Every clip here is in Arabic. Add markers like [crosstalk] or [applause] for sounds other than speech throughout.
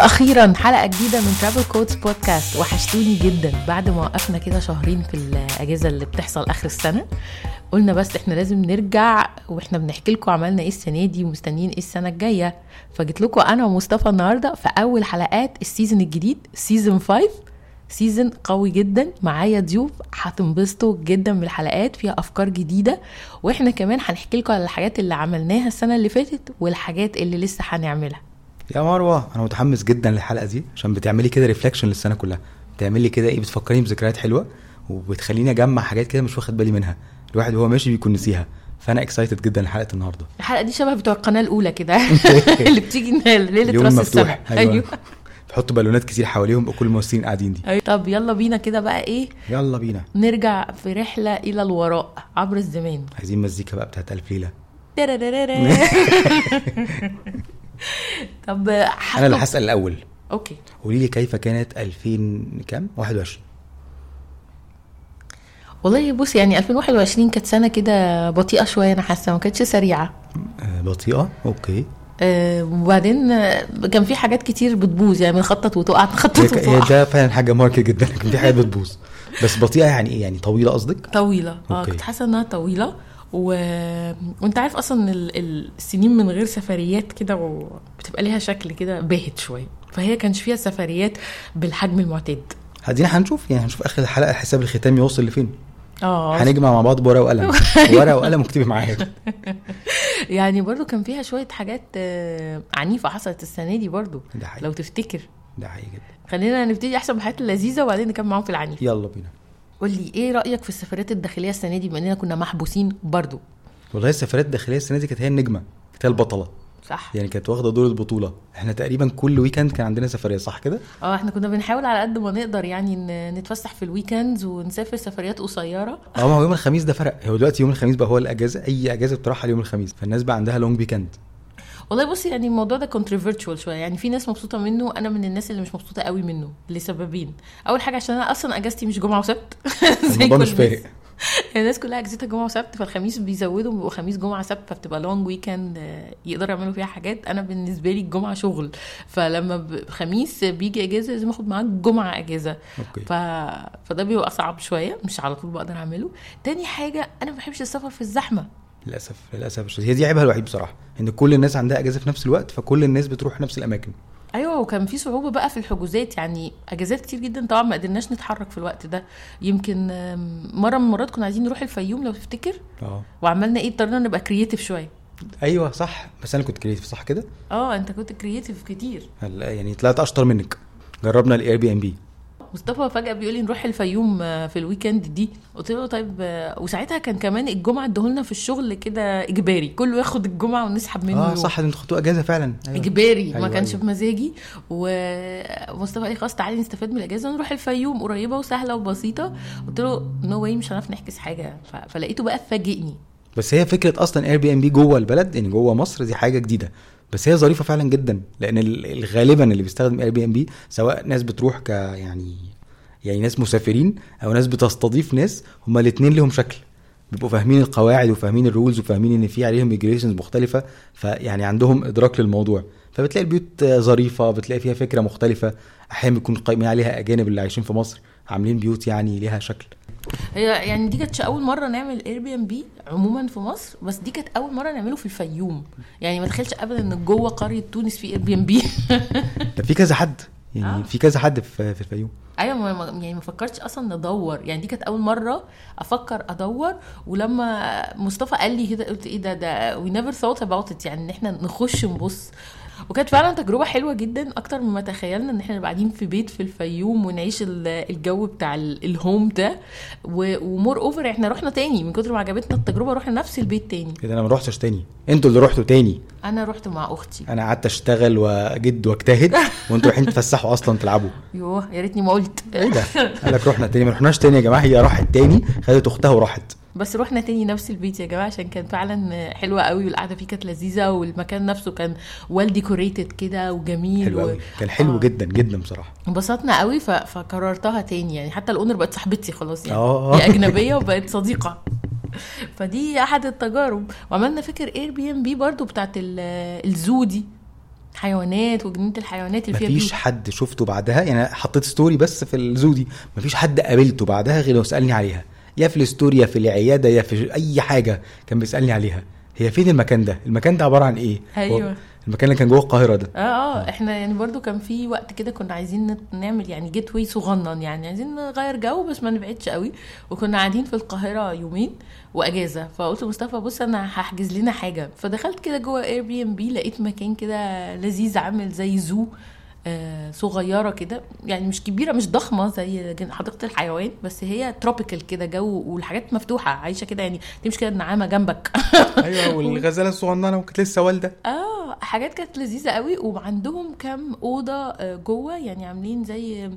وأخيرا حلقة جديدة من Travel Codes بودكاست وحشتوني جدا. بعد ما وقفنا كده شهرين في الأجازة اللي بتحصل آخر السنة قلنا بس إحنا لازم نرجع وإحنا بنحكي لكم عملنا إيه السنة دي ومستنيين إيه السنة الجاية. فجيت لكم أنا ومصطفى النهارده في أول حلقات ال season الجديد season 5 season قوي جدا. معايا ضيوف هتنبسطوا جدا بالحلقات. فيها أفكار جديدة. وإحنا كمان هنحكي لكم على الحاجات اللي عملناها السنة اللي فاتت والحاجات اللي لسه هنعملها. يا مروة أنا متحمس جدا للحلقة دي عشان بتعملي كده reflection للسنة كلها. بتعملي كده إيه؟ بتفكريني بذكريات حلوة وبتخليني أجمع حاجات كده مش واخد بالي منها. الواحد وهو ماشي بيكون نسيها. فأنا excited جدا لحلقة النهارده. الحلقة دي شبه بتوع القناة الأولى كده [laughs] [laughs] اللي بتيجي ليلة راس السنة. أيوه. تحطوا بالونات كتير حواليهم بقى كل الممثلين قاعدين دي. أيوة. طب يلا بينا كده بقى إيه؟ يلا بينا. نرجع في رحلة إلى الوراء عبر الزمان. عايزين مزيكا بقى بتاعت ألف ليلة. [laughs] [laughs] طب أنا اللي هسأل الأول. okay. قولي لي كيف كانت 2000 كام؟ 21 والله بص يعني 2021 كانت سنة كده بطيئة شوية أنا حاسة ما كانتش سريعة. آه بطيئة؟ أوكي. آه، وبعدين كان في حاجات كتير بتبوظ يعني بنخطط وتقع نخطط هي وتقع ده فعلا حاجة marked جدا لكن في حاجات بتبوظ. بس بطيئة يعني إيه؟ يعني طويلة قصدك؟ طويلة. آه. كنت حاسة إنها طويلة. و... وانت عارف أصلا ال... ال- السنين من غير سفريات كده وبتبقى ليها شكل كده باهت شوية. فهي كانش فيها سفريات بالحجم المعتاد. ادينا هنشوف يعني هنشوف آخر الحلقة الحساب الختامي يوصل لفين. آه. هنجمع مع بعض بورقه وقلم. [laughs] ورقة وقلم واكتبي معايا. [laughs] يعني برضو كان فيها شوية حاجات آه، عنيفة حصلت السنة دي برضو. ده حقيقي. لو تفتكر. ده حقيقي جدا. خلينا نبتدي أحسن بالحاجات اللذيذة وبعدين نكمل معاهم في العنيف. يلا بينا. قول لي إيه رأيك في السفرات الداخلية السنة دي؟ بما إننا كنا محبوسين برضو. والله السفرات الداخلية السنة دي كانت هي النجمة كانت هي البطلة. صح. يعني كانت واخدة دور البطولة. إحنا تقريبا كل weekend كان عندنا سفرية صح كده؟ آه إحنا كنا بنحاول على قد ما نقدر يعني نتفسح في ال weekends ونسافر سفريات قصيرة. آه ما هو يوم الخميس ده فرق. هو دلوقتي يوم الخميس بقى هو الأجازة أي أجازة بتروحها اليوم الخميس. فالناس بقى عندها long weekend والله بصي يعني الموضوع ده controversial شوية. يعني في ناس مبسوطة منه أنا من الناس اللي مش مبسوطة قوي منه لسببين. أول حاجة عشان أنا أصلا أجازتي مش جمعة وسبت. [laughs] زي الموضوع كل مش. فارق الناس. كلها أجازتها جمعة وسبت فالخميس بيزودوا بيبقوا خميس جمعة سبت فبتبقى long weekend يقدروا يعملوا فيها حاجات. أنا بالنسبة لي الجمعه شغل. فلما خميس بيجي إجازة لازم آخد معاه الجمعه إجازة. okay. ف... فده بيبقى صعب شوية مش على طول بقدر أعمله. تاني حاجة أنا ما بحبش السفر في الزحمة. للأسف للأسف الشديد. هي دي عيبها الوحيد بصراحة إن كل الناس عندها أجازة في نفس الوقت فكل الناس بتروح نفس الأماكن. أيوه وكان في صعوبة بقى في الحجوزات يعني أجازات كتير جدا طبعا ما قدرناش نتحرك في الوقت ده. يمكن مرة من المرات كنا عايزين نروح الفيوم لو تفتكر آه. وعملنا إيه؟ اضطرينا نبقى creative شوية. أيوه صح. بس أنا كنت creative صح كده؟ آه أنت كنت creative كتير. يعني طلعت أشطر منك. جربنا ال Airbnb مصطفى فجأة بيقول لي نروح الفيوم آه، في ال weekend دي قلت له طيب آه، وساعتها كان كمان الجمعة ادهولنا في الشغل كده إجباري كله ياخد الجمعة ونسحب منه آه. صح إنتوا خدتوا إجازة فعلا أيوة. إجباري ما أيوة، كانش أيوة. بمزاجي ومصطفى قال لي خلاص تعالي نستفاد من الأجازة نروح الفيوم قريبة وسهلة وبسيطة قلت له no way مش هنعرف نحجز حاجة. فلقيته بقى فاجئني بس هي فكرة أصلا Airbnb جوه البلد يعني جوه مصر دي حاجة جديدة بس هي ظريفة فعلا جدا لأن ال- غالبا اللي بيستخدم Airbnb سواء ناس بتروح ك يعني يعني ناس مسافرين أو ناس بتستضيف ناس هما الاثنين لهم شكل. بيبقوا فاهمين القواعد وفاهمين ال rules وفاهمين إن في عليهم ميجريشنز مختلفة فيعني عندهم إدراك للموضوع. فبتلاقي البيوت ظريفة بتلاقي فيها فكرة مختلفة. أحيانا بيكون قايمين عليها أجانب اللي عايشين في مصر عاملين بيوت يعني ليها شكل. هي يعني دي كانتش أول مرة نعمل Airbnb عموما في مصر بس دي كانت أول مرة نعمله في الفيوم. يعني ما تخيلش ابدا إن جوه قرية تونس في Airbnb ده في كذا حد. يعني آه. في كذا حد في في الفيوم. أيوه ما يعني ما فكرتش أصلا ندور يعني دي كانت أول مرة أفكر أدور. ولما مصطفى قال لي كده قلت إيه ده ده we never thought about it يعني إن إحنا نخش نبص. وكانت فعلا تجربة حلوة جدا أكتر مما تخيلنا إن إحنا نبقى قاعدين في بيت في الفيوم ونعيش ال- الجو بتاع ال- ال home ده. و moreover إحنا رحنا تاني من كتر ما عجبتنا التجربة رحنا نفس البيت تاني. كده أنا ما روحتش تاني. أنتوا اللي رحتوا تاني. أنا رحت مع أختي. أنا قعدت أشتغل وأجد وأجتهد وأنتوا رايحين تتفسحوا أصلا تلعبوا. يوه يا ريتني ما قلت. إيه ده؟ قال لك رحنا تاني. ما رحناش تاني يا جماعة هي راحت تاني خدت أختها وراحت. بس رحنا تاني نفس البيت يا جماعة عشان كان فعلا حلوة قوي والقعدة فيه كانت لذيذة والمكان نفسه كان well decorated كده وجميل حلو و- قوي كان حلو آه. جدا جدا بصراحة. انبسطنا قوي ف... فكررتها تاني يعني. حتى ال owner بقت صاحبتي خلاص يعني. آه. هي أجنبية وبقت صديقة. [laughs] فدي أحد التجارب. وعملنا فكر Airbnb برضو بتاعت ال- ال zoo دي. حيوانات وجنينة الحيوانات اللي فيها مفيش. حد شفته بعدها؟ يعني حطيت story بس في ال zoo دي. مفيش حد قابلته بعدها غير لو سألني عليها. يا في ال story يا في العيادة يا في أي حاجة كان بيسألني عليها. هي فين المكان ده؟ المكان ده عبارة عن إيه؟ أيوة. هو المكان اللي كان جوه القاهرة ده. آه آه إحنا يعني برضو كان في وقت كده كنا عايزين نعمل يعني getaway صغنن يعني عايزين نغير جو بس ما نبعدش قوي. وكنا قاعدين في القاهرة يومين وأجازة. فقلت لمصطفى بص أنا هحجز لنا حاجة. فدخلت كده جوه Airbnb لقيت مكان كده لذيذ عامل زي zoo صغيرة كده يعني مش كبيرة مش ضخمة زي حديقة الحيوان بس هي tropical كده جو والحاجات مفتوحة عايشة كده يعني تمشي كده النعامة جنبك. [laughs] أيوه والغزالة الصغننة وكانت لسه والدة. آه حاجات كانت لذيذة قوي وعندهم كام أوضة آه، جوه يعني عاملين زي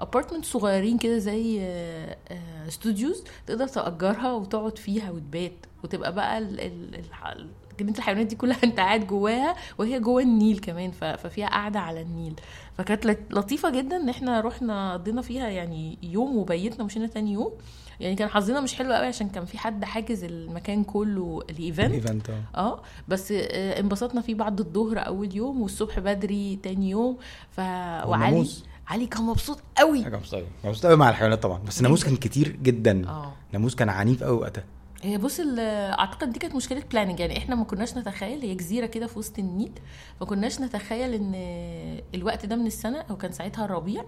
apartment صغيرين كده زي آه، آه، studios تقدر تأجرها وتقعد فيها وتبات وتبقى بقى ال- ال- الح- جنينه الحيوانات دي كلها [laughs] انت قاعد جواها وهي جوه النيل كمان ف- ففيها قاعدة على النيل. فكانت لط- لطيفة جدا إن إحنا رحنا قضينا فيها يعني يوم وبيتنا ومشينا تاني يوم. يعني كان حظنا مش حلو قوي عشان كان في حد حاجز المكان كله ل event. event آه. آه بس آه، انبسطنا فيه بعد الظهر أول يوم والصبح بدري تاني يوم. ف وعلي. علي كان مبسوط قوي. حاجة مبسوط مبسوط قوي مع الحيوانات طبعا بس الناموس كان كتير جدا. آه. الناموس كان عنيف قوي وقتها. هي بص أعتقد دي كانت مشكلة planning يعني إحنا ما كناش نتخيل هي جزيرة كده في وسط النيل ما كناش نتخيل إن الوقت ده من السنة أو كان ساعتها الربيع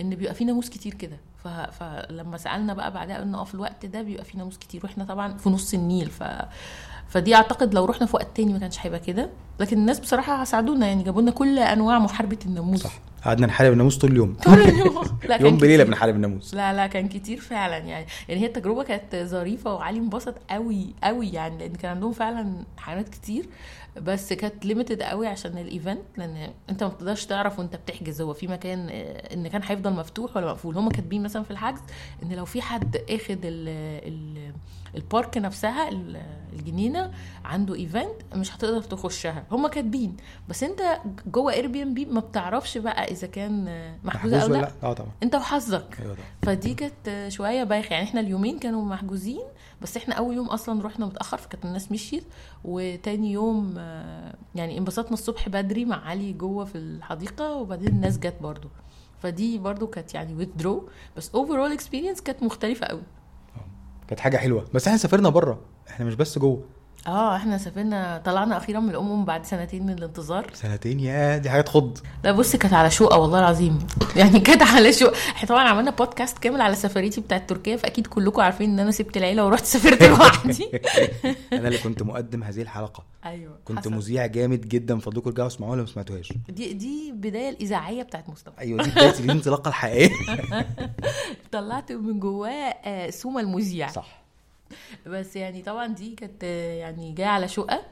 إن بيبقى فيه ناموس كتير كده. فلما سألنا بقى بعدها قلنا آه في الوقت ده بيبقى فيه ناموس كتير وإحنا طبعا في نص النيل ف فدي أعتقد لو رحنا في وقت تاني ما كانش هيبقى كده. لكن الناس بصراحة ساعدونا يعني جابوا لنا كل أنواع محاربة الناموس. صح. قعدنا نحارب الناموس طول اليوم. طول اليوم. [laughs] لا يوم بليلة. بنحارب الناموس. لا لا كان كتير فعلا يعني. يعني هي التجربة كانت ظريفة وعلي انبسط قوي قوي يعني لأن كان عندهم فعلا حيوانات كتير. بس كانت limited قوي عشان ال event لأن أنت ما بتقدرش تعرف وأنت بتحجز هو في مكان آه، إن كان هيفضل مفتوح ولا مقفول. هم كاتبين مثلا في الحجز إن لو في حد أخد ال ال ال park نفسها ال- الجنينة عنده event مش هتقدر تخشها. هم كاتبين بس انت جوه Airbnb ما بتعرفش بقى إذا كان محجوز أو لأ. لأ. آه طبعا. انت وحظك. طبعا. فدي كانت شوية بايخة. يعني إحنا اليومين كانوا محجوزين بس إحنا أول يوم أصلا رحنا متأخر فكانت الناس مشيت. وتاني يوم آه، يعني انبسطنا الصبح بدري مع علي جوه في الحديقة وبعدين الناس جت برضو. فدي برضو كانت يعني withdraw. بس overall experience كانت مختلفة قوي كانت حاجة حلوة. بس إحنا سافرنا بره. إحنا مش بس جوه. آه إحنا سافرنا طلعنا أخيرا من القمقم بعد سنتين من الانتظار. سنتين يا دي حاجة تخض. لا بص كانت على شقه والله العظيم. [laughs] يعني كانت على شقه إحنا طبعا عملنا بودكاست كامل على سفريتي بتاعت تركيا فأكيد كلكم عارفين إن أنا سبت العيلة ورحت [laughs] سافرت لوحدي. [laughs] أنا اللي كنت مقدم هذه الحلقة. أيوه كنت حصل. مذيع جامد جدا فضلكم ارجعوا اسمعوها لو ما سمعتوهاش؟ دي دي البدايه الإذاعية بتاعت مصطفى. أيوه دي بداية الانطلاقة الحقيقية. طلعت من جواه آه، سوما المذيع. صح. بس يعني طبعا دي كانت يعني جاية على شقه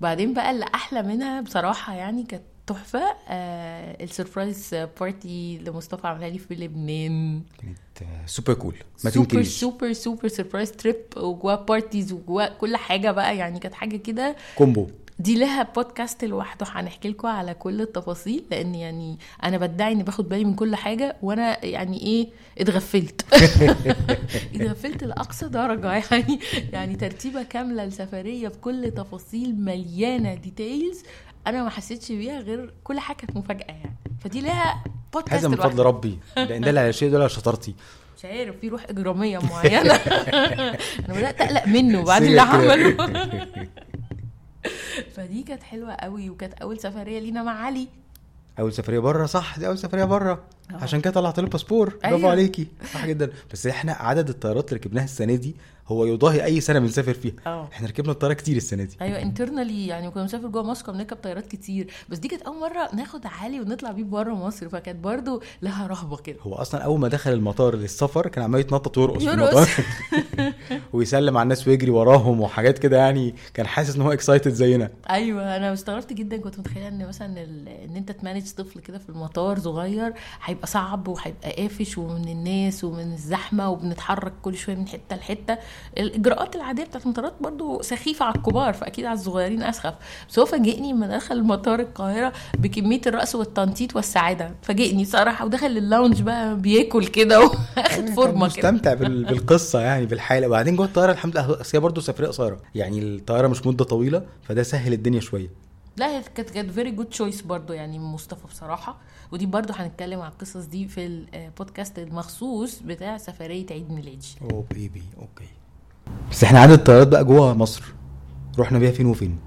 بعدين بقى اللي أحلى منها بصراحة يعني كانت تحفة آه ال surprise party لمصطفى عملها لي في لبنان. كانت super cool ما super super super surprise trip وجواه parties وجواه كل حاجة بقى يعني كانت حاجة كده combo. دي لها بودكاست لوحده. هنحكي لكم على كل التفاصيل لأن يعني أنا بدعي إني باخد بالي من كل حاجة وأنا يعني إيه اتغفلت. [laughs] اتغفلت لأقصى درجة يعني. يعني ترتيبة كاملة لسفرية بكل تفاصيل مليانة details أنا ما حسيتش بيها غير كل حاجة كانت مفاجأة يعني. فدي لها بودكاست هذا من. فضل ربي. لأن ده شيء ده شطارتي. مش عارف في روح إجرامية معينة. [laughs] أنا بدأت أقلق منه بعد اللي. عمله. [laughs] [laughs] فدي كانت حلوة قوي وكانت أول سفرية لينا مع علي. أول سفرية بره صح دي أول سفرية بره آه. عشان كده طلعت الباسبور برافو أيوة. عليكي. صح جدا. بس إحنا عدد الطيارات اللي ركبناها السنة دي هو يضاهي أي سنة بنسافر فيها. آه إحنا ركبنا الطيارة كتير السنة دي. أيوه انترنالي يعني كنا بنسافر جوه مصر كنا بنركب طيارات كتير. بس دي كانت أول مرة ناخد عالي ونطلع بيه بره مصر فكانت برضو لها رهبة كده. هو أصلا أول ما دخل المطار للسفر كان عمال يتنطط ويرقص في يرقص. المطار [laughs] ويسلم على الناس ويجري وراهم وحاجات كده يعني كان حاسس إن هو excited زينا. أيوه أنا استغربت جدا كنت متخيلة إن مثلا إن أنت ت manage طفل كده في المطار صغير هيبقى صعب وهيبقى قافش ومن الناس ومن الزحمة وبنتحرك كل شوية من حتة لحتة. الإجراءات العادية بتاعت المطارات برضو سخيفة على الكبار فأكيد على الصغيرين أسخف. بس هو فاجئني لما دخل مطار القاهرة بكمية الرقص والتنطيط والسعادة. فاجئني صراحة ودخل ال lounge بقى بياكل كده واخد فورمة كده. مستمتع بال- بالقصة يعني بالحالة. وبعدين جوه الطيارة الحمد لله هي برضه سفرية قصيرة. يعني الطيارة مش مدة طويلة فده سهل الدنيا شوية. لا هي كانت كانت very good choice برضو يعني من مصطفى بصراحة. ودي برضو هنتكلم عن القصص دي في البودكاست المخصوص بتاع سفرية عيد ميلادي. أوه baby okay. بس إحنا عدد الطيارات بقى جوه مصر. رحنا بيها فين وفين؟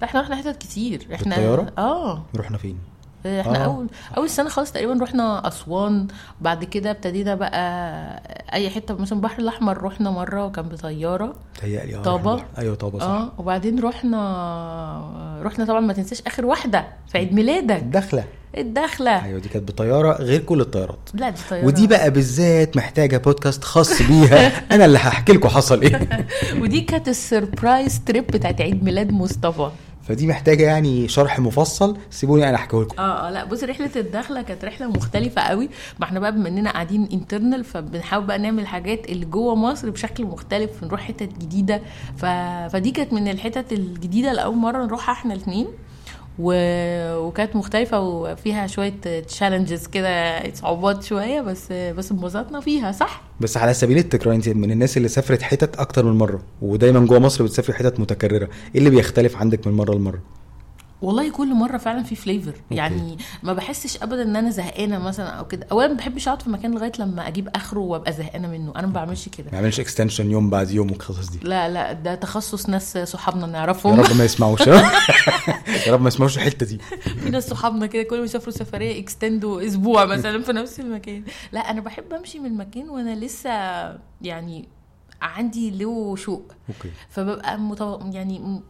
لا إحنا رحنا حتت كتير. إحنا بالطيارة؟ آه. رحنا فين؟ إحنا آه. آه. اول أول سنة خالص تقريبا رحنا أسوان. بعد كده ابتدينا بقى أي حتة مثلا البحر الأحمر رحنا مرة وكان بطيارة. تهيألي آه طابة. رحنا- أيوه طابة صح. آه وبعدين رحنا رحنا طبعا ما تنساش آخر واحدة في عيد ميلادك. الدخله الدخلة. أيوه دي كانت بطيارة غير كل الطيارات. لا دي طيارة. ودي بقى بالذات محتاجة بودكاست خاص بيها. [laughs] أنا اللي هحكي لكم حصل إيه. [laughs] ودي كانت ال surprise trip بتاعت عيد ميلاد مصطفى. فدي محتاجة يعني شرح مفصل. سيبوني أنا أحكيه لكم. آه آه لا بص رحلة الدخلة كانت رحلة مختلفة قوي. ما إحنا بقى بما إننا قاعدين internal فبنحاول بقى نعمل الحاجات اللي جوه مصر بشكل مختلف نروح حتت جديدة. ف... فدي كانت من الحتت الجديدة لأول مرة نروحها إحنا الاثنين و... وكانت مختلفة وفيها شوية challenges كده صعوبات شوية بس بس انبسطنا فيها صح؟ بس على سبيل التكرار انت من الناس اللي سافرت حتت أكتر من مرة ودايما جوه مصر بتسافري حتت متكررة. إيه اللي بيختلف عندك من مرة لمرة؟ والله كل مرة فعلا في flavor يعني ما بحسش ابدا إن أنا زهقانة مثلا أو كده. اولا ما بحبش أقعد في مكان لغاية لما أجيب آخره وأبقى زهقانة منه. أنا ما بعملش كده. ما يعملش extension يوم بعد يوم والقصص دي. لا لا ده تخصص ناس صحابنا يا نعرفهم رب ما [laughs] يسمعوش. [laughs] يا رب ما يسمعوش الحتة دي. في ناس صحابنا كده كل ما يسافروا سفرية extend وا أسبوع مثلا في نفس المكان. لا أنا بحب أمشي من المكان وأنا لسه يعني عندي له شوق. أوكي. فببقى متو... يعني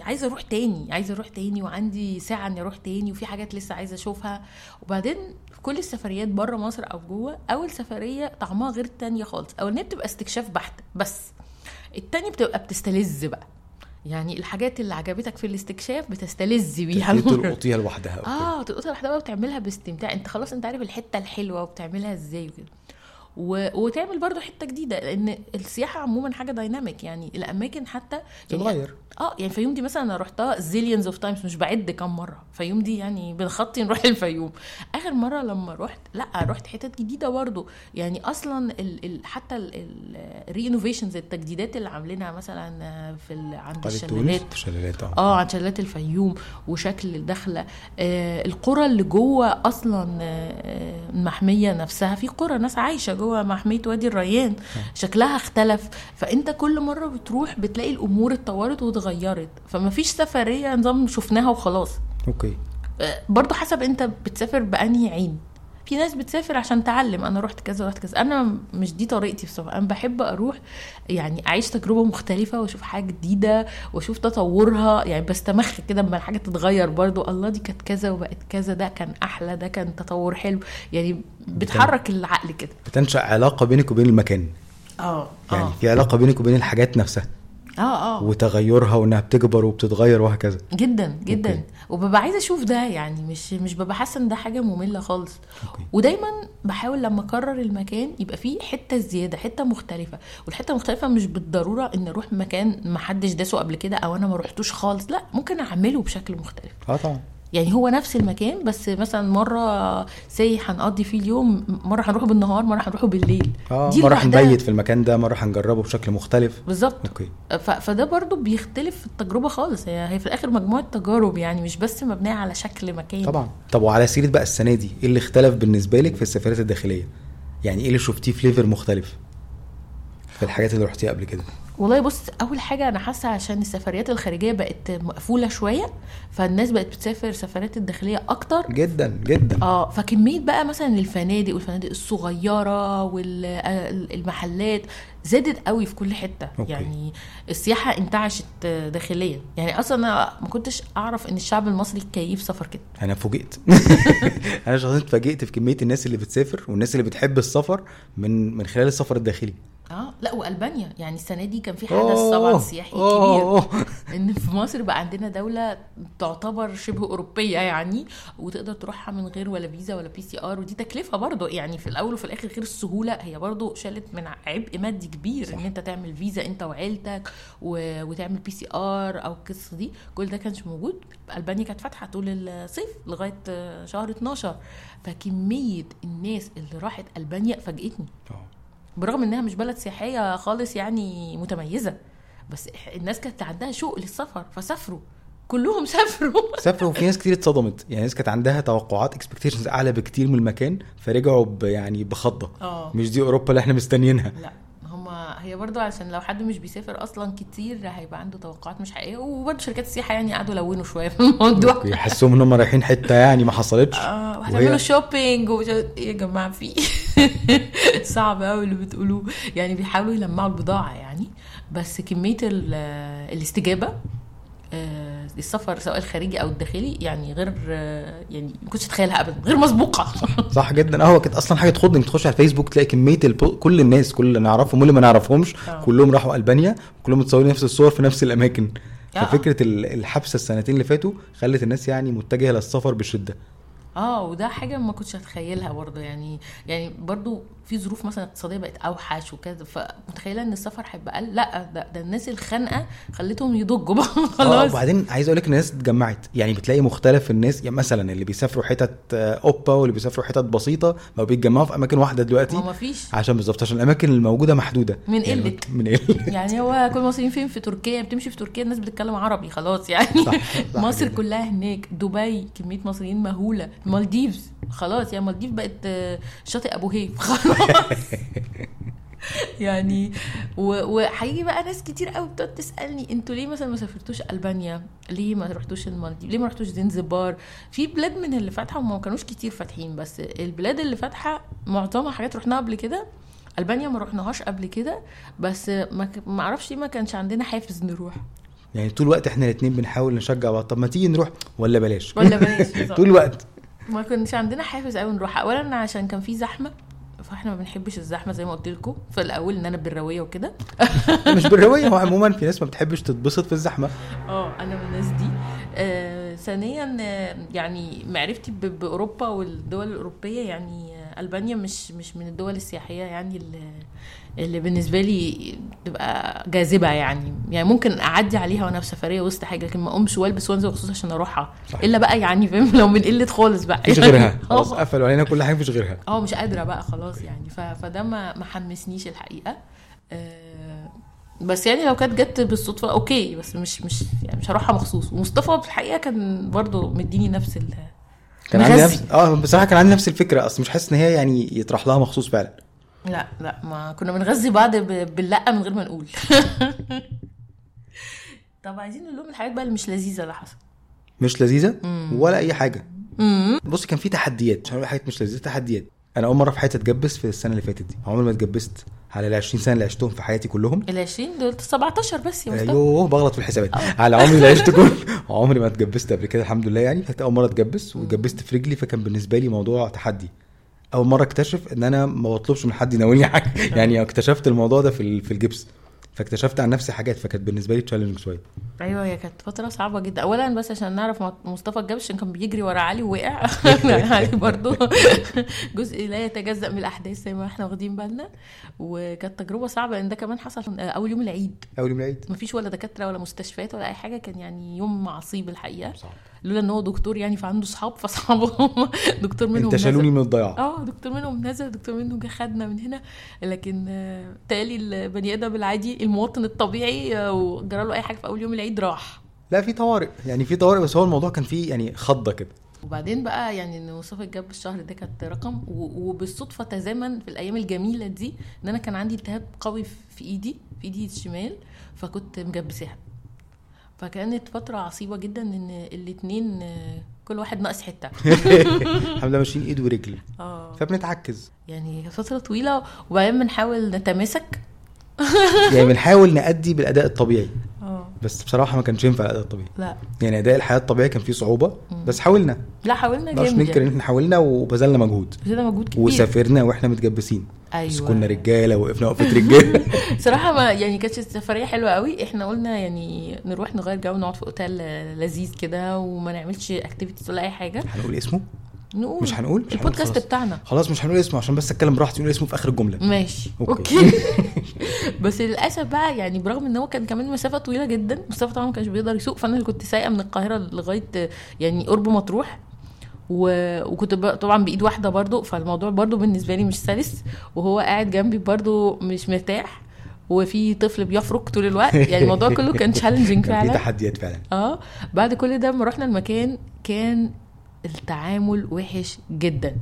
عايزة أروح تاني عايزة أروح تاني وعندي ساعة إني أروح تاني وفي حاجات لسه عايزة أشوفها. وبعدين في كل السفريات بره مصر أو جوه أول سفرية طعمها غير التانية خالص. اولانيه بتبقى استكشاف بحت بس. التانية بتبقى بتستلذ بقى. يعني الحاجات اللي عجبتك في الاستكشاف بتستلذ بيها. تلقطيها لوحدها آه تلقطها لوحدها بقى وتعملها باستمتاع. أنت خلاص أنت عارف الحتة الحلوة وبتعملها إزاي وكده. و... وتعمل برضو حتة جديدة لأن السياحة عموما حاجة dynamic يعني الأماكن حتى تتغير. آه يعني الفيوم دي مثلا أنا رحتها zillions of times مش بعد كام مرة. الفيوم دي يعني بنخطي نروح [laughs] الفيوم. آخر مرة لما رحت لأ رحت حتت جديدة برضو. يعني أصلا ال ال حتى ال renovations التجديدات اللي عاملينها مثلا في ال- عند الشلالات. شلالات آه. آه عن شلالات الفيوم وشكل الدخلة. آه القرى اللي جوه أصلا آه المحميه نفسها. في قرى ناس عايشة جوه محمية وادي الريان. شكلها اختلف. فأنت كل مرة بتروح بتلاقي الأمور اتطورت واتغيرت. فما فيش سفرية نظام شفناها وخلاص. أوكي. آه برضو حسب انت بتسافر بأنهي عين. في ناس بتسافر عشان تعلم أنا رحت كذا رحت كذا. أنا مش دي طريقتي بصراحة. أنا بحب أروح يعني أعيش تجربة مختلفة وأشوف حاجة جديدة وأشوف تطورها. يعني بستمخ كده لما الحاجة تتغير برضو. الله دي كانت كذا وبقت كذا ده كان أحلى ده كان تطور حلو. يعني بتحرك العقل كده. بتنشأ علاقة بينك وبين المكان. آه يعني آه. في علاقة بينك وبين الحاجات نفسها. آه آه. وتغيرها وإنها بتكبر وبتتغير وهكذا. جدا جدا. okay. وببقى عايزة أشوف ده يعني مش مش ببقى حاسة إن ده حاجة مملة خالص. okay. ودايما بحاول لما أكرر المكان يبقى فيه حتة زيادة حتة مختلفة. والحتة المختلفة مش بالضرورة ان أروح مكان ما حدش داسه قبل كده أو أنا ما رحتوش خالص لأ ممكن أعمله بشكل مختلف. آه طبعا. يعني هو نفس المكان بس مثلا مرة سي هنقضي فيه اليوم مرة هنروحه بالنهار مرة هنروحه بالليل. آه دي مرة هنبيت في المكان ده مرة هنجربه بشكل مختلف. بالظبط. okay. فده برضو بيختلف في التجربة خالص. هي هي في الآخر مجموعة تجارب يعني مش بس مبنية على شكل مكان. طبعا. طب وعلى سيرة بقى السنة دي إيه اللي اختلف بالنسبة لك في السفرات الداخلية؟ يعني إيه اللي شفتيه flavor مختلف؟ في الحاجات اللي رحتيها قبل كده؟ والله بص أول حاجة أنا حاسة عشان السفريات الخارجية بقت مقفولة شوية فالناس بقت بتسافر سفرات الداخلية أكتر. جدا جدا. آه فكمية بقى مثلا الفنادق والفنادق الصغيرة والمحلات زادت قوي في كل حتة. أوكي. يعني السياحة انتعشت داخليا. يعني أصلا أنا ما كنتش أعرف إن الشعب المصري كيف سفر كده. أنا فوجئت. [laughs] أنا شخصيا اتفاجئت في كمية الناس اللي بتسافر والناس اللي بتحب السفر من من خلال السفر الداخلي. آه لا وألبانيا. يعني السنة دي كان في حدث طبعا سياحي كبير. [laughs] إن في مصر بقى عندنا دولة تعتبر شبه أوروبية يعني وتقدر تروحها من غير ولا فيزا ولا PCR ودي تكلفة برضه. يعني في الأول وفي الآخر غير السهولة هي برضه شالت من عبء مادي كبير صح. إن أنت تعمل فيزا أنت وعيلتك و... وتعمل PCR أو القصة دي. كل ده كانش موجود. ألبانيا كانت فاتحة طول الصيف لغاية شهر 12 فكمية الناس اللي راحت ألبانيا فاجئتني. برغم إنها مش بلد سياحية خالص يعني متميزة بس الناس كانت عندها شوق للسفر فسافروا. كلهم سافروا. [laughs] سافروا وفي ناس كتير اتصدمت. يعني ناس كانت عندها توقعات expectations أعلى بكتير من المكان فرجعوا يعني بخضة. آه. مش دي أوروبا اللي إحنا مستنيينها. لا هما هي برضو عشان لو حد مش بيسافر أصلا كتير هيبقى عنده توقعات مش حقيقية. وبرضو شركات السياحة يعني قعدوا يلونوا شوية في الموضوع. يحسوهم إن هم رايحين حتة يعني ما حصلتش. آه وهتعملوا shopping ومش يا جماعة في [laughs] صعب قوي اللي بتقولوه. يعني بيحاولوا يلمعوا البضاعة يعني. بس كمية ال- الاستجابة آه، السفر سواء الخارجي أو الداخلي يعني غير آه، يعني ما كنتش أتخيلها ابدا غير مسبوقة. صح جدا. آه هو كانت أصلا حاجة تخض إنك تخش على الفيسبوك تلاقي كمية البو... كل الناس كل اللي نعرفهم واللي ما نعرفهمش آه. كلهم راحوا ألبانيا وكلهم متصورين نفس الصور في نفس الأماكن. آه. ففكرة ال- الحبسة السنتين اللي فاتوا خلت الناس يعني متجهة للسفر بشدة. آه وده حاجة ما كنتش اتخيلها برضه. يعني يعني برضه في ظروف مثلا اقتصادية بقت أوحش وكذا فمتخيلة إن السفر هيبقى أقل؟ لأ ده, ده الناس الخانقة خلتهم يضجوا بقى. [laughs] آه خلاص. وبعدين عايز أقول لك الناس اتجمعت. يعني بتلاقي مختلف الناس يعني مثلا اللي بيسافروا حتت آه، أوبا واللي بيسافروا حتت بسيطة بقوا بيتجمعوا في أماكن واحدة دلوقتي. ما فيش عشان بالظبط عشان الأماكن الموجودة محدودة. من يعني قلة. من قلة. [laughs] يعني هو كل المصريين فين؟ في تركيا. بتمشي في تركيا الناس بتتكلم عربي خلاص يعني. صح، صح [laughs] مصر. كلها هناك. دبي كمية مصريين مهولة. المالديفز خلاص يعني المالديف بقت آه، شاطئ أبو هيف [laughs] خلاص. يعني و- وهيجي بقى ناس كتير قوي بتقعد تسألني أنتوا ليه مثلا ما سافرتوش ألبانيا؟ ليه ما رحتوش المالديف؟ ليه ما رحتوش زنزبار؟ في بلاد من اللي فاتحة وما كانوش كتير فاتحين بس البلاد اللي فاتحة معظمها حاجات رحناها قبل كده. ألبانيا ما رحناهاش قبل كده بس ما أعرفش ليه ما كانش عندنا حافز نروح. يعني طول الوقت إحنا الاثنين بنحاول نشجع بعض. طب ما تيجي نروح؟ ولا بلاش. ولا بلاش. [laughs] طول الوقت. ما كانش عندنا حافز قوي نروح. اولا عشان كان في زحمة فإحنا ما بنحبش الزحمة زي ما قلت لكم. في الأول إن أنا بالروية وكده. مش بالروايه هو [laughs] عموما في ناس ما بتحبش تتبسط في الزحمة. آه أنا من الناس دي. آه ثانيا آه، يعني معرفتي بأوروبا والدول الأوروبية يعني آه، ألبانيا مش مش من الدول السياحية يعني اللي, اللي بالنسبة لي تبقى جاذبة يعني يعني ممكن أعدي عليها وأنا في سفرية وسط حاجة لكن ما أقومش والبس وأنزل مخصوص عشان أروحها. إلا بقى يعني فاهم [laughs] لو من قلة خالص بقى مفيش يعني. غيرها [laughs] خلاص آه. قفلوا علينا كل حاجة مفيش غيرها آه مش قادرة بقى خلاص يعني. فده ما ما حمسنيش الحقيقة آه، بس يعني لو كانت جت بالصدفة أوكي بس مش مش يعني مش هروحها مخصوص ومصطفى في الحقيقة كان برضو مديني نفس ال كان عندي. نفس آه بصراحة كان عندي نفس الفكرة أصل مش حاسس إن هي يعني يطرح لها مخصوص فعلا لا لا ما كنا بنغذي بعض. باللا من غير ما نقول. [laughs] طب عايزين نقول لهم الحاجات بقى اللي مش لذيذة اللي حصلت مش لذيذة؟ مم. ولا أي حاجة. بص كان في تحديات. مش هقول حاجات مش لذيذة تحديات. أنا أول مرة في حياتي أتجبس في السنة اللي فاتت دي. عمري ما اتجبست على ال 20 سنة اللي عشتهم في حياتي كلهم. ال 20 دول 17 بس يا مصطفى. أيوه بغلط في الحسابات. على عمري اللي عشت [laughs] كله عمري ما اتجبست قبل كده الحمد لله يعني. كانت أول مرة اتجبس واتجبست في رجلي فكان بالنسبة لي موضوع تحدي. أول مرة اكتشف إن أنا ما بطلبش من حد يناولني حاجة. [laughs] يعني اكتشفت الموضوع ده في في الجبس. فاكتشفت عن نفسي حاجات فكانت بالنسبة لي تشالنج شوية. أيوه هي كانت فترة صعبة جدا. اولا بس عشان نعرف مصطفى الجبش كان بيجري ورا علي ووقع. [laughs] علي برضو. [laughs] جزء لا يتجزأ من الأحداث زي ما إحنا واخدين بالنا. وكانت تجربة صعبة لأن ده كمان حصل أول يوم العيد. أول يوم العيد. مفيش ولا دكاترة ولا مستشفيات ولا أي حاجة. كان يعني يوم عصيب الحقيقة. صعب. لولا إن هو دكتور يعني فعنده صحاب فاصحابه [laughs] دكتور منهم انت. شالوني من الضياع. آه دكتور منهم نزل دكتور منهم جه خدنا من هنا. لكن آه، تالي البني آدم العادي المواطن الطبيعي آه، وجرى له أي حاجة في أول يوم العيد راح. لا في طوارئ. يعني في طوارئ بس هو الموضوع كان فيه يعني خضة كده. وبعدين بقى يعني إن مصطفى جاب الشهر ده كانت رقم وبالصدفة تزامن في الأيام الجميلة دي إن أنا كان عندي التهاب قوي في في إيدي في إيدي الشمال فكنت مجبساها فكانت فترة عصيبة جدا إن الاتنين كل واحد ناقص حتة. [laughs] الحمد لله ماشيين إيد ورجل. آه. فبنتعكز. يعني فترة طويلة وبعدين بنحاول نتماسك. يعني بنحاول نأدي بالأداء الطبيعي. بس بصراحة ما كانش ينفع الأداء الطبيعي. لا. يعني أداء الحياة الطبيعي كان فيه صعوبة بس حاولنا. لا حاولنا جامد ننكر ان. إحنا حاولنا وبذلنا مجهود. ده مجهود كبير. وسافرنا وإحنا متجبسين. أيوه. بس كنا رجالة وقفنا وقفة رجالة. [laughs] صراحة ما يعني كانت السفرية حلوة قوي. إحنا قلنا يعني نروح نغير جو نقعد في أوتيل لذيذ كده وما نعملش activities ولا أي حاجة. هنقول اسمه؟ نقول. مش هنقول؟ مش البودكاست. بتاعنا. خلاص مش هنقول اسمه عشان بس اتكلم براحتي نقول اسمه في آخر الجملة. ماشي. okay. okay, [laughs] بس للأسف بقى يعني برغم إن هو كان كمان مسافة طويلة جدا مصطفى طبعا ما كانش بيقدر يسوق فأنا اللي كنت سايقة من القاهرة لغاية يعني قرب مطروح. و... وكنت ب... طبعا بإيد واحدة برضو فالموضوع برضو بالنسبة لي مش سلس. وهو قاعد جنبي برضو مش مرتاح. وفي طفل بيفرك طول الوقت. [laughs] يعني الموضوع كله كان challenging كان في فعلا. تحديات فعلا. آه. بعد كل ده لما رحنا المكان كان التعامل وحش جدا.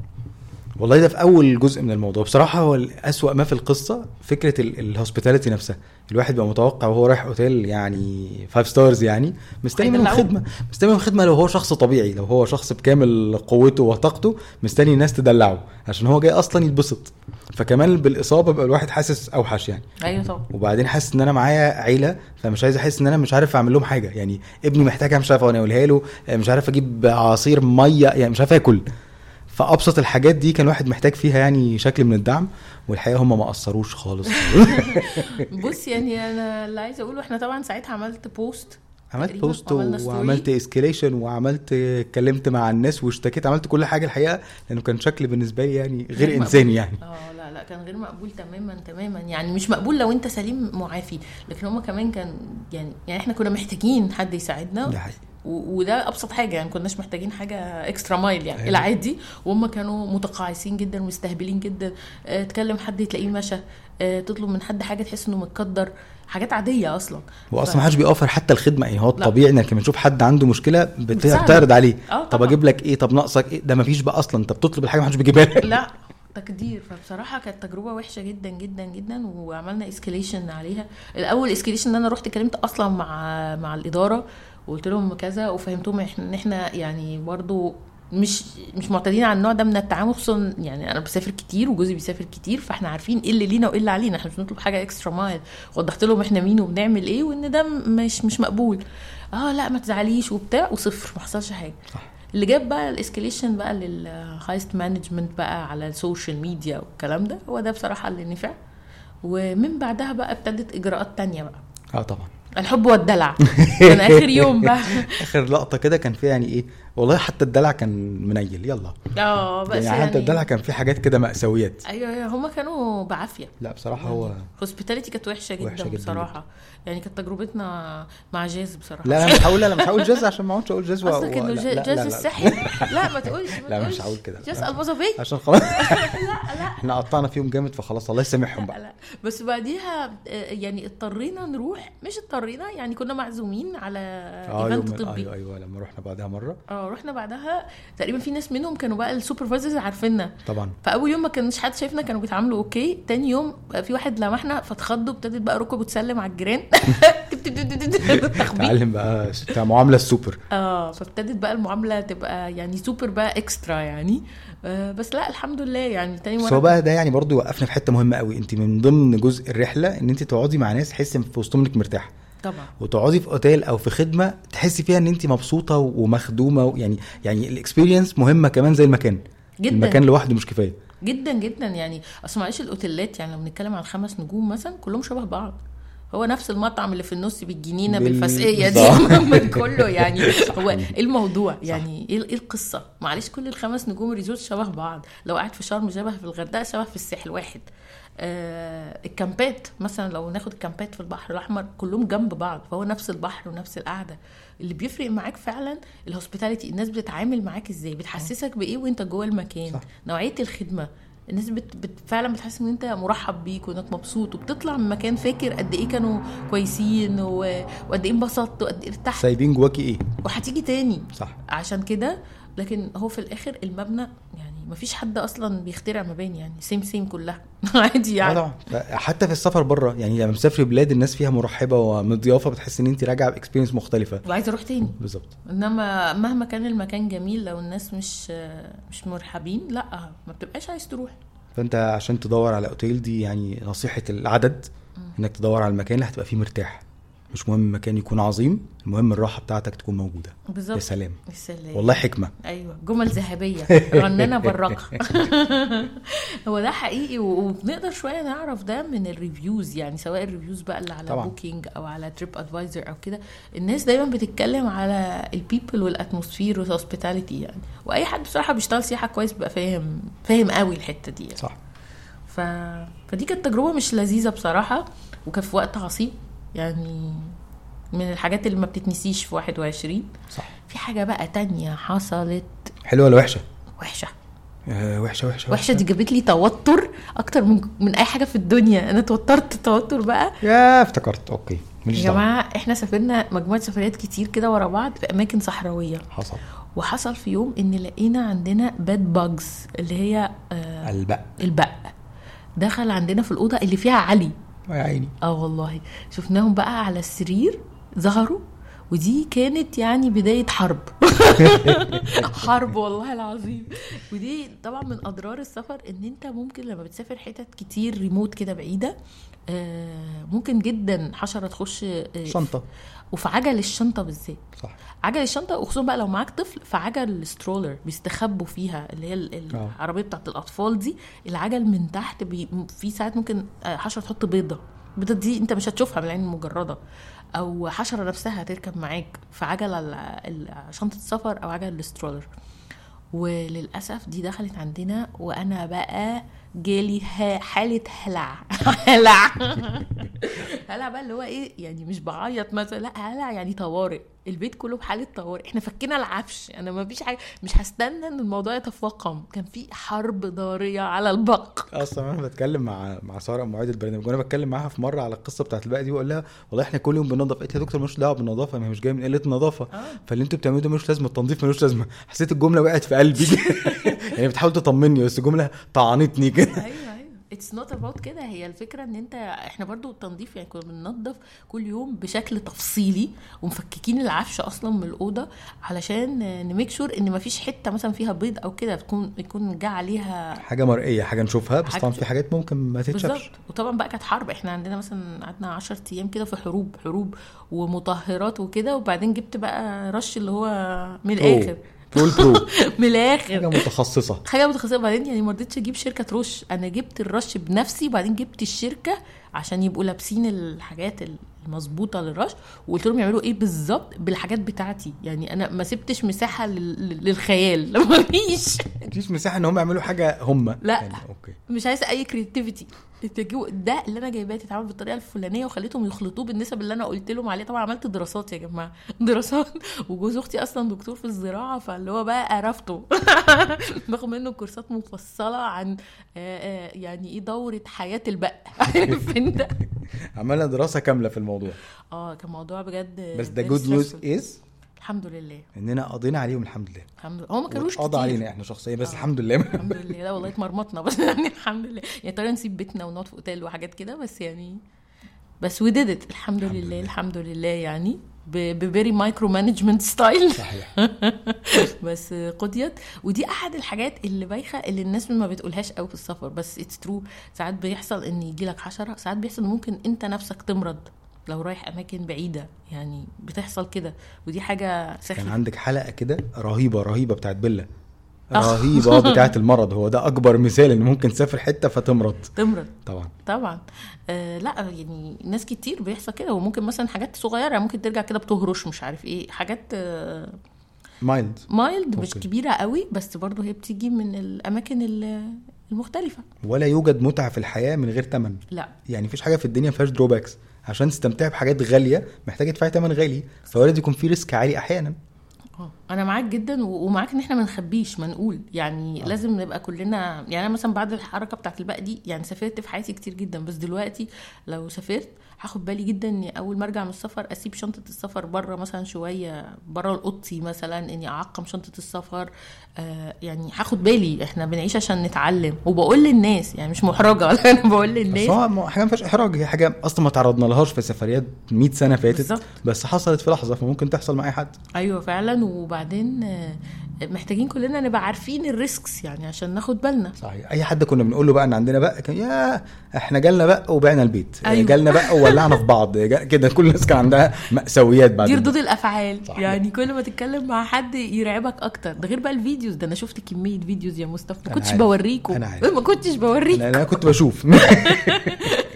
والله ده في أول جزء من الموضوع. بصراحة هو اسوأ ما في القصة فكرة ال hospitality نفسها. الواحد بقى متوقع وهو رايح أوتيل يعني five stars يعني مستني منه هيدلعوه. خدمة مستني منه خدمة لو هو شخص طبيعي لو هو شخص بكامل قوته وطاقته مستني الناس تدلعه عشان هو جاي أصلا يتبسط. فكمان بالإصابة بقى الواحد حاسس أوحش يعني. أيوه طبعا. وبعدين حاسس إن أنا معايا عيلة فمش عايز أحس إن أنا مش عارف أعمل لهم حاجة. يعني ابني محتاجها مش عارف اناولها له مش عارف أجيب عصير مية يعني مش عارف آكل. فأبسط الحاجات دي كان الواحد محتاج فيها يعني شكل من الدعم والحقيقة هم ما قصروش خالص. [laughs] بص يعني أنا اللي عايزة أقوله إحنا طبعا ساعتها عملت post عملت post. وعملت escalation وعملت اتكلمت مع الناس واشتكيت عملت كل حاجة الحقيقة لأنه كان شكل بالنسبة لي يعني غير. إنساني يعني. آه لا لا كان غير مقبول تماما تماما. يعني مش مقبول لو أنت سليم معافي لكن هما كمان كان يعني يعني إحنا كنا محتاجين حد يساعدنا. ده حقيقي. وده أبسط حاجة يعني كناش محتاجين حاجة اكسترا مايل يعني أيوة. العادي. وهم كانوا متقاعسين جدا ومستهبلين جدا. آه، تكلم حد تلاقيه مشى. آه، تطلب من حد حاجة تحس إنه متقدر. حاجات عادية أصلا. هو ف- أصلا ما حدش بيوفر حتى الخدمة يعني هو. الطبيعي إنك لما تشوف حد عنده مشكلة. بتعرض عليه. آه، طب. أجيب لك إيه؟ طب ناقصك إيه؟ ده ما فيش بقى أصلا. انت بتطلب الحاجة ما حدش بيجيبها لك. لا تقدير. فبصراحة كانت تجربة وحشة جدا جدا جدا. وعملنا escalation عليها. الأول escalation إن أنا رحت اتكلمت أصلا مع مع الإدارة. وقلت لهم كذا وفهمتهم إن إحنا يعني برضو مش مش معتادين على النوع ده من التعامل خصوصا يعني أنا بسافر كتير وجوزي بيسافر كتير فإحنا عارفين إيه اللي لينا وإيه اللي علينا. إحنا مش بنطلب حاجة extra mile وضحت لهم إحنا مين وبنعمل إيه وإن ده مش مش مقبول. آه لا ما تزعليش وبتاع وصفر ما حصلش حاجة. صح. اللي جاب بقى ال escalation بقى لل highest management بقى على ال social media والكلام ده هو ده بصراحة اللي نفع. ومن بعدها بقى ابتدت إجراءات تانية بقى. آه طبعا. الحب والدلع. كان آخر يوم بقى. [laughs] آخر لقطة كده كان فيها يعني إيه؟ والله حتى الدلع كان منيل يلا آه بس يعني حتى الدلع يعني كان فيه حاجات كده مأساويات أيوه أيوه هما كانوا بعافية لا بصراحة هو hospitality كانت وحشة جدا, وحشة جداً بصراحة يعني كانت تجربتنا مع جاز بصراحة لا أنا مش هقول لا، أنا مش هقول جاز عشان ما اقعدش أقول جاز. قصدك. انه جاز لا، لا. ما تقولش ما [laughs] لا، مش. هقول كده. جاز لا. البازافي [laughs] عشان خلاص [laughs] لا لا إحنا قطعنا فيهم جامد فخلاص الله يسامحهم بقى لا بس بعديها آه، يعني اضطرينا نروح مش اضطرينا يعني كنا معزومين على يوم ايفنت طبي أيوه أيوه لما رحنا بعدها مرة آه رحنا بعدها تقريبا في ناس منهم كانوا بقى السوبرفايزرز عارفيننا. طبعا. فأول يوم ما كانش حد شايفنا كانوا بيتعاملوا أوكي. تاني يوم بقى في واحد لمحنا فاتخضوا ابتدت بقى ركب وتسلم على الجيران. [laughs] تعلم بقى معاملة السوبر. آه فابتدت بقى المعاملة تبقى يعني سوبر بقى extra يعني. آه بس لا الحمد لله يعني. تاني مرة بقى ده يعني برضو يوقفنا في حتة مهمة قوي. انت من ضمن جزء الرحلة إن انت تقعدي مع ناس تحسي في وسطهم إنك مرتاحة. طبعا. وتقعدي في أوتيل أو في خدمة تحسي فيها إن انت مبسوطة ومخدومة يعني يعني ال experience مهمة كمان زي المكان. جدا. المكان لوحده مش كفاية. جدا جدا. يعني أصل معلش الأوتيلات يعني لو بنتكلم عن خمس نجوم مثلا كلهم شبه بعض. هو نفس المطعم اللي في النص بالجنينة بال- بالفسقيه دي. [laughs] من كله يعني. هو [laughs] إيه الموضوع؟ يعني إيه إيه القصة؟ معلش كل الخمس نجوم resort شبه بعض. لو قاعد في شرم شبه في الغردقة شبه في الساحل واحد. الكامبات مثلا لو ناخد الكامبات في البحر الأحمر كلهم جنب بعض فهو نفس البحر ونفس القعدة. اللي بيفرق معاك فعلا ال hospitality الناس بتتعامل معاك إزاي؟ بتحسسك بإيه وأنت جوه المكان؟ صح. نوعية الخدمة. الناس بت... بت... فعلا بتحس إن أنت مرحب بيك وإنك مبسوط وبتطلع من مكان فاكر قد إيه كانوا كويسين و... وقد إيه انبسطت وقد إيه ارتحت. سايبين جواكي إيه؟ وهتيجي تاني. صح. عشان كده لكن هو في الآخر المبنى يعني مفيش حد أصلا بيخترع مباني يعني same same كلها. [laughs] عادي يعني. طبعا. حتى في السفر بره يعني لما بتسافري بلاد الناس فيها مرحبة ومضيافة بتحس إن انت راجعة ب experience مختلفة. وعايزة أروح تاني. بالظبط. إنما مهما كان المكان جميل لو الناس مش مش مرحبين لأ ما بتبقاش عايز تروح. فأنت عشان تدور على أوتيل دي يعني نصيحة العدد إنك تدور على المكان اللي هتبقى فيه مرتاح. مش مهم المكان يكون عظيم المهم الراحة بتاعتك تكون موجودة. بالظبط. يا سلام. السلام والله حكمة. أيوه. جمل ذهبية. رنانه [laughs] براقه [laughs] هو ده حقيقي وبنقدر شوية نعرف ده من ال reviews يعني سواء ال reviews بقى اللي على طبعاً. Booking أو على TripAdvisor أو كده. الناس دايما بتتكلم على ال people وال atmosphere وال hospitality يعني. وأي حد بصراحة بيشتغل سياحة كويس بيبقى فاهم فاهم قوي الحتة دي يعني. صح. ف... فدي كانت تجربة مش لذيذة بصراحة وكان في وقت عصيب. يعني من الحاجات اللي ما بتتنسيش في 21 صح. في حاجة بقى تانية حصلت. حلوة ولا وحشة؟ وحشة. آه وحشة وحشة وحشة. دي جابت لي توتر أكتر من من أي حاجة في الدنيا. أنا توترت توتر بقى. يا افتكرت. okay. معلش يا جماعة إحنا سافرنا مجموعة سفريات كتير كده ورا بعض في أماكن صحراوية. حصل. وحصل في يوم إن لقينا عندنا باد باجز اللي هي آه البق. البق. دخل عندنا في الأوضة اللي فيها علي. يا عيني. آه والله. شفناهم بقى على السرير ظهروا. ودي كانت يعني بداية حرب. [laughs] حرب والله العظيم. ودي طبعا من أضرار السفر إن أنت ممكن لما بتسافر حتت كتير ريموت كده بعيدة آه، ممكن جدا حشرة تخش آه، شنطة. وفي عجل الشنطة بالذات. صح. عجل الشنطة وخصوصا بقى لو معاك طفل فعجل ال stroller بيستخبوا فيها اللي هي آه. العربية بتاعت الأطفال دي. العجل من تحت بي في ساعات ممكن حشرة تحط بيضة. البيضة دي أنت مش هتشوفها بالعين المجردة أو حشرة نفسها هتركب معاك في عجل ال- ال- شنطة السفر أو عجل ال stroller. وللأسف دي دخلت عندنا وأنا بقى جالي حالة هلع. [laughs] هلع. [laughs] هلع بقى اللي هو إيه؟ يعني مش بعيط مثلا لأ هلع يعني طوارئ. البيت كله بحالة طوارئ. إحنا فكينا العفش. أنا ما فيش حاجة. مش هستنى إن الموضوع يتفاقم. كان في حرب ضارية على البق. أصلا أنا بتكلم مع مع سارة معيده البرنامج وأنا بتكلم معاها في مرة على القصة بتاعت الباقي دي بقول لها والله إحنا كل يوم بننظف. قالت يا دكتور ملوش دعوة بالنظافة ما هي مش جاية من قلة النظافة. آه. فاللي أنتوا بتعملوه ده ملوش لازمة التنظيف ملوش لازمة. حسيت الجملة وقعت في قلبي. [laughs] [laughs] يعني بتحاول تطمني بس الجملة طعنتني كده. أيوه. it's not about كده. هي الفكرة إن أنت إحنا برضو التنظيف يعني كنا بننظف كل يوم بشكل تفصيلي ومفككين العفش أصلا من الأوضة علشان ن make sure إن مفيش حتة مثلا فيها بيض أو كده تكون يكون جه عليها. حاجة مرئية حاجة نشوفها بس طبعا في حاجات ممكن ما تتشافش. بالظبط. وطبعا بقى كانت حرب. إحنا عندنا مثلا قعدنا 10 أيام كده في حروب حروب ومطهرات وكده وبعدين جبت بقى رش اللي هو من الآخر. pro pro [laughs] من الآخر. حاجة متخصصة. حاجة متخصصة. بعدين يعني ما رضيتش أجيب شركة ترش. أنا جبت الرش بنفسي وبعدين جبت الشركة عشان يبقوا لابسين الحاجات المظبوطة للرش وقلت لهم يعملوا إيه بالظبط؟ بالحاجات بتاعتي. يعني أنا ما سبتش مساحة لل- للخيال. [laughs] ما فيش. مفيش مساحة إن هم يعملوا حاجة هم. لا. يعني okay. مش عايزة أي creativity تجيبوا ده اللي أنا جايباه تتعمل بالطريقة الفلانية وخليتهم يخلطوه بالنسب اللي أنا قلت لهم عليه. طبعا عملت دراسات يا جماعة. [laughs] دراسات. وجوز أختي أصلا دكتور في الزراعة فاللي هو بقى قرفته [laughs] باخد منه كورسات مفصلة عن يعني إيه دورة حياة البق. [laughs] عارف أنت؟ عملنا دراسة كاملة في الموضوع. آه كان موضوع بجد بس the good news. is الحمد لله. إننا قضينا عليهم الحمد لله. الحمد لله. هو ما كانوش قضى علينا إحنا شخصيا بس آه. الحمد لله. الحمد لله. لا والله اتمرمطنا بس [laughs] يعني الحمد لله. يعني طريقه نسيب بيتنا ونقعد في أوتيل وحاجات كده بس يعني بس we did it الحمد الحمد لله لله. الحمد لله يعني. ب very micromanagement style صحيح. [laughs] بس قضيت. ودي أحد الحاجات اللي بايخة اللي الناس ما بتقولهاش قوي في السفر بس it's true ساعات بيحصل إن يجي لك حشرة ساعات بيحصل ممكن أنت نفسك تمرض. لو رايح أماكن بعيدة يعني بتحصل كده. ودي حاجة كان سخيفه عندك حلقة كده رهيبة رهيبة بتاعت بيلا. أخ. رهيبة بتاعت المرض. هو ده أكبر مثال ان ممكن تسافر حتة فتمرض. تمرض. طبعا. طبعا. آه لا يعني ناس كتير بيحصل كده. وممكن مثلا حاجات صغيرة ممكن ترجع كده بتهرش مش عارف إيه. حاجات آه mild. مش. كبيرة قوي بس برضه هي بتيجي من الأماكن ال- المختلفة. ولا يوجد متعة في الحياة من غير ثمن لا. يعني مفيش حاجة في الدنيا ما فيهاش drawbacks عشان تستمتعي بحاجات غالية محتاجة تدفعي ثمن غالي. فوارد يكون في risk عالي أحيانا. آه أنا معاك جدا ومعاك إن إحنا ما نخبيش ما نقول. يعني آه. لازم نبقى كلنا يعني أنا مثلا بعد الحركة بتاعت البق دي يعني سافرت في حياتي كتير جدا. بس دلوقتي لو سافرت هاخد بالي جدا إني أول ما أرجع من السفر أسيب شنطة السفر بره مثلا شوية بره الأوضتي مثلا إني أعقم شنطة السفر. آه يعني هاخد بالي إحنا بنعيش عشان نتعلم. وبقول للناس يعني مش محرجة ولا [laughs] أنا بقول للناس. هو حاجة ما فيهاش إحراج هي حاجة أصلا ما تعرضنا لهاش في سفريات 100 سنة فاتت. بالظبط. بس حصلت في لحظة فممكن تحصل مع أي حد. أيوه فعلا. وبعدين آه، محتاجين كلنا نبقى عارفين الريسكس يعني عشان ناخد بالنا. صحيح. أي حد كنا بنقول له بقى إن عندنا بق كان يا إحنا جالنا بق وبعنا البيت. أيوة. جالنا بق وولعنا في بعض. كده كل الناس كان عندها مأساويات بعد دي. ردود الأفعال. صح. يعني كل ما تتكلم مع حد يرعبك أكتر. ده غير بقى ال videos. ده أنا شفت كمية فيديوز يا مصطفى. ما كنتش. بوريكم. ما كنتش بوريك أنا كنت بشوف. [laughs]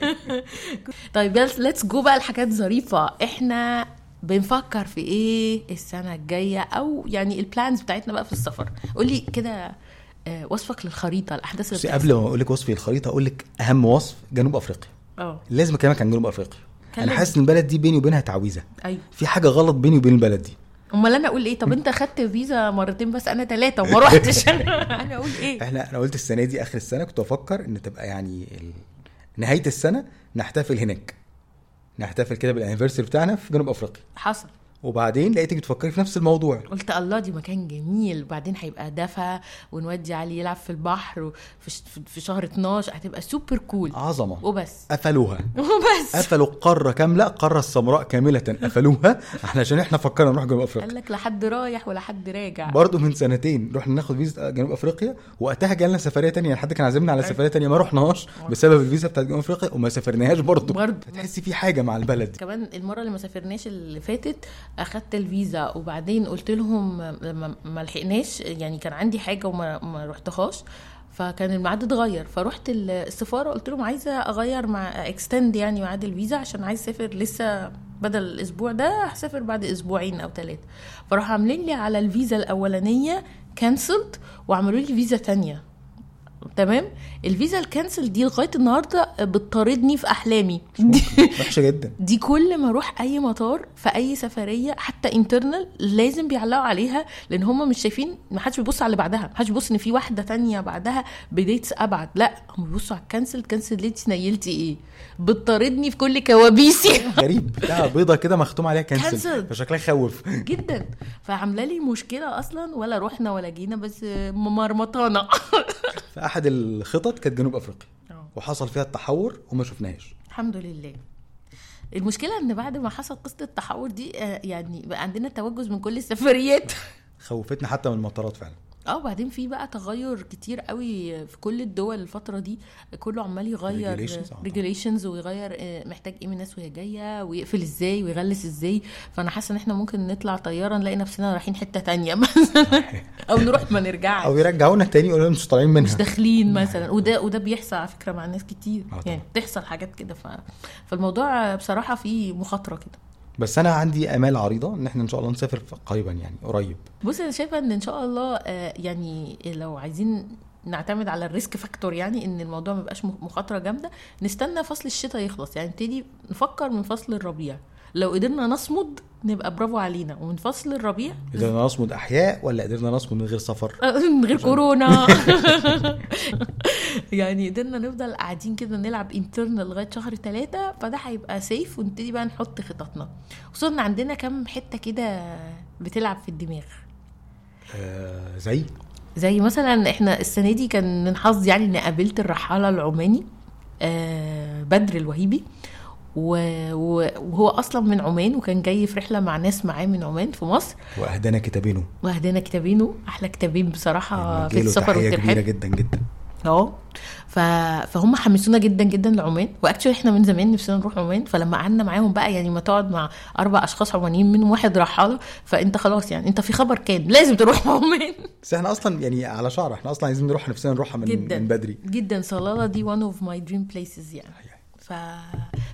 [laughs] طيب let's go بقى لحاجات ظريفة. إحنا بنفكر في إيه السنة الجاية؟ أو يعني ال plans بتاعتنا بقى في السفر. قولي كده آه، وصفك للخريطة الأحداث اللي. قبل ما أقول لك وصفي الخريطه أقول لك أهم وصف جنوب أفريقيا. آه لازم أكلمك عن جنوب أفريقيا. أنا. حاسس إن البلد دي بيني وبينها تعويذة. أيوه. في حاجة غلط بيني وبين البلد دي. أمال أنا أقول إيه؟ طب أنت خدت فيزا مرتين بس أنا ثلاثة وما رحتش [laughs] أنا أقول إيه؟ إحنا أنا قلت السنة دي آخر السنة كنت بفكر إن تبقى يعني ال... نهاية السنة نحتفل هناك. نحتفل كده بالانيفرساري بتاعنا في جنوب أفريقيا. حصل. وبعدين لقيتك بتفكري في نفس الموضوع. قلت الله دي مكان جميل. وبعدين هيبقى دفا ونودي علي يلعب في البحر في شهر 12 هتبقى سوبر كول عظمة. وبس. قفلوها. [laughs] وبس. قفلوا القارة كاملة القاره السمراء كاملة قفلوها [laughs] عشان إحنا فكرنا نروح جنوب قال افريقيا لك لا حد رايح ولا حد راجع. برضه من سنتين رحنا ناخد فيزا جنوب أفريقيا. وقتها جالنا سفرية تانية. حد كان عازمنا على سفرية تانية ما رحناهاش بسبب الفيزا بتاعت جنوب أفريقيا وما سافرناهاش برضه. برضه. تحسي في حاجة مع البلد. كمان المرة اللي ما سافرناش اللي فاتت أخدت الفيزا وبعدين قلت لهم ما لحقناش يعني كان عندي حاجة وما ما رحتهاش فكان الميعاد اتغير فرحت ال- السفارة قلت لهم عايزة أغير مع extend يعني ميعاد الفيزا عشان عايز أسافر لسه بدل الأسبوع ده هسافر بعد أسبوعين أو ثلاثة فراحوا عاملين لي على الفيزا الأولانية cancelled وعملوا لي فيزا تانية. تمام؟ الفيزا ال cancelled دي لغاية النهارده بتطاردني في أحلامي. [laughs] وحشة جدا. دي كل ما أروح أي مطار في أي سفرية حتى internal لازم بيعلقوا عليها لأن هم مش شايفين ما حدش بيبص على اللي بعدها. ما حدش بيبص إن في واحدة تانية بعدها ب dates أبعد. لا هم بيبصوا على ال cancel cancel ليه انت نيلتي إيه؟ بتطاردني في كل كوابيسي. [laughs] غريب. بتاع بيضة كده مختوم عليها cancel cancel. فشكلها يخوف. [laughs] جدا. فعاملة لي مشكلة أصلا ولا رحنا ولا جينا بس مرمطانه أحد الخطط كانت جنوب أفريقيا. وحصل فيها التحور وما شفناهاش. الحمد لله. المشكلة إن بعد ما حصل قصة التحور دي آه، يعني بقى عندنا توجس من كل السفريات. [laughs] خوفتنا حتى من المطارات فعلا. آه وبعدين في بقى تغير كتير قوي في كل الدول الفترة دي كله عمال يغير. ريجوليشنز ويغير آه، محتاج إيه من الناس وهي جاية ويقفل إزاي ويغلس إزاي. فأنا حاسة إن إحنا ممكن نطلع طيارة نلاقي نفسنا رايحين حتة تانية مثلا. أو نروح ما نرجعش. أو يرجعونا تاني يقولوا مش طالعين مش منها داخلين مثلا. وده وده بيحصل على فكرة مع ناس كتير. يعني بتحصل حاجات كده. ف... فالموضوع بصراحة فيه مخاطرة كده. بس أنا عندي آمال عريضة إن إحنا إن شاء الله نسافر قريبا يعني قريب. بص أنا شايفة إن إن شاء الله آه، يعني لو عايزين نعتمد على ال risk factor يعني إن الموضوع ما يبقاش مخاطرة جامدة نستنى فصل الشتاء يخلص. يعني نبتدي نفكر من فصل الربيع. لو قدرنا نصمد نبقى برافو علينا. ومن فصل الربيع قدرنا نصمد أحياء ولا قدرنا نصمد من غير سفر؟ [laughs] من غير كورونا. [laughs] [laughs] يعني قدرنا نفضل قاعدين كده نلعب internal لغاية شهر ثلاثة فده هيبقى safe ونبتدي بقى نحط خططنا. خصوصا ان عندنا كام حتة كده بتلعب في الدماغ. آه زي؟ زي مثلا إحنا السنة دي كان من حظي يعني إني قابلت الرحالة العماني آه بدر الوهيبي. وهو أصلا من عمان وكان جاي في رحلة مع ناس معاه من عمان في مصر. واهدانا كتابينه. واهدانا كتابينه. أحلى كتابين بصراحة يعني في السفر تحية كبيرة جدا جدا. آه ف... فهم حمسونا جدا جدا لعمان. واكشولي إحنا من زمان نفسنا نروح عمان. فلما قعدنا معاهم بقى يعني ما تقعد مع أربع أشخاص عمانيين منهم واحد رحاله فأنت خلاص يعني أنت في خبر كان لازم تروح [laughs] عمان. بس إحنا أصلا يعني على شعر إحنا أصلا عايزين نروح نفسنا نروحها من, جدا. من بدري. جدا. صلالة دي one of my dream places يعني. ف...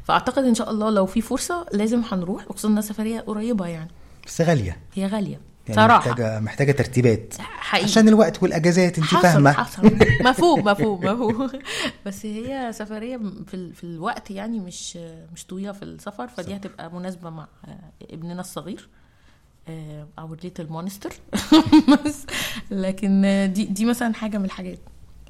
فأعتقد إن شاء الله لو في فرصة لازم هنروح وخصوصا إنها سفرية قريبة يعني. بس غالية. هي غالية. يعني صراحة. محتاجه محتاجة ترتيبات. حقيقي. عشان الوقت والأجازات انت حصل فاهمة. حصل. مفهوم مفهوم مفهوم. [laughs] بس هي سفرية في ال- في الوقت يعني مش مش طويلة في السفر فدي هتبقى مناسبة مع ابننا الصغير our little monster بس. لكن دي دي مثلا حاجة من الحاجات.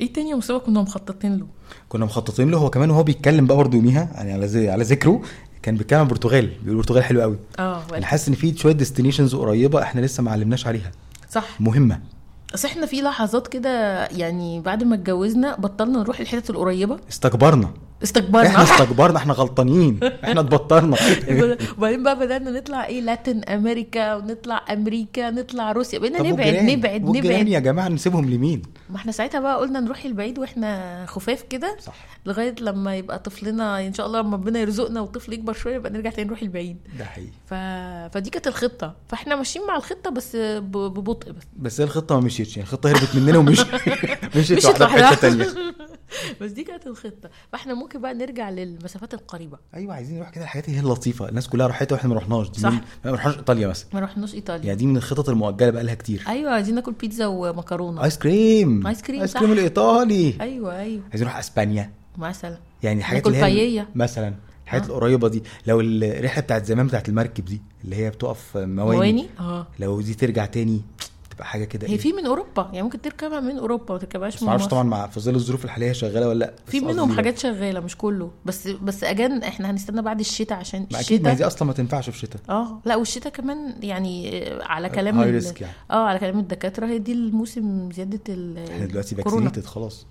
إيه تاني مصطفى كنا مخططين له؟ كنا مخططين له. هو كمان وهو بيتكلم بقى برضه يوميها يعني على زي على ذكره كان بيتكلم عن البرتغال. بيقول البرتغال حلو قوي. آه أنا حاسس إن في شوية destinations قريبة إحنا لسه ما علمناش عليها. صح. مهمة. بس إحنا في لحظات كده يعني بعد ما اتجوزنا بطلنا نروح الحتت القريبة. استكبرنا. استكبرنا. إحنا استكبرنا إحنا غلطانين إحنا اتبطرنا. وبعدين بقى بدأنا نطلع إيه؟ لاتن أمريكا ونطلع أمريكا نطلع روسيا. بقينا نبعد؟ نبعد نبعد. يا جماعة نسيبهم لمين؟ ما إحنا ساعتها بقى قلنا نروح البعيد وإحنا خفاف كده صح. لغاية لما يبقى طفلنا إن شاء الله لما ربنا يرزقنا والطفل يكبر شوية يبقى نرجع تاني نروح البعيد. ده حقيقي. ف... فدي كانت الخطة. فاحنا ماشيين مع الخطة بس ب... ببطء بس. بس هي الخطة ما مشيتش يعني الخطة هربت مننا ومش [laughs] مشيت في لوحدها. حتة تانية. [laughs] بس دي كانت الخطة. فاحنا ممكن بقى نرجع للمسافات القريبة. أيوه عايزين نروح كده الحاجات اللي هي اللطيفة. الناس كلها راحتها وإحنا ما رحناش. دي صح. من- ما رحناش إيطاليا مثلا ما رحناش إيطاليا. يعني دي من الخطط المؤجلة بقى لها كتير. أيوه عايزين ناكل بيتزا ومكرونة. آيس كريم. آيس كريم، آيس. كريم الإيطالي. أيوه أيوه. عايزين نروح أسبانيا. مثلا. يعني الحاجات اللي هي بايية. مثلا الحاجات آه. القريبة دي. لو الرحلة بتاعت زمان بتاعت المركب دي اللي هي بتقف مواني, مواني آه. لو دي ترجع تاني تبقى حاجة كده هي إيه؟ في من أوروبا يعني ممكن تركبها من أوروبا ما تركبهاش من مصر طبعا مع في ظل الظروف الحالية شغالة ولا لأ في منهم حاجات شغالة مش كله بس بس again إحنا هنستنى بعد الشتاء عشان ما أكيد ما دي الشتاء أصلا ما تنفعش في الشتاء آه لأ والشتاء كمان يعني على كلام high risk يعني. آه على كلام الدكاترة هي دي الموسم زيادة ال إحنا دلوقتي. vaccinated خلاص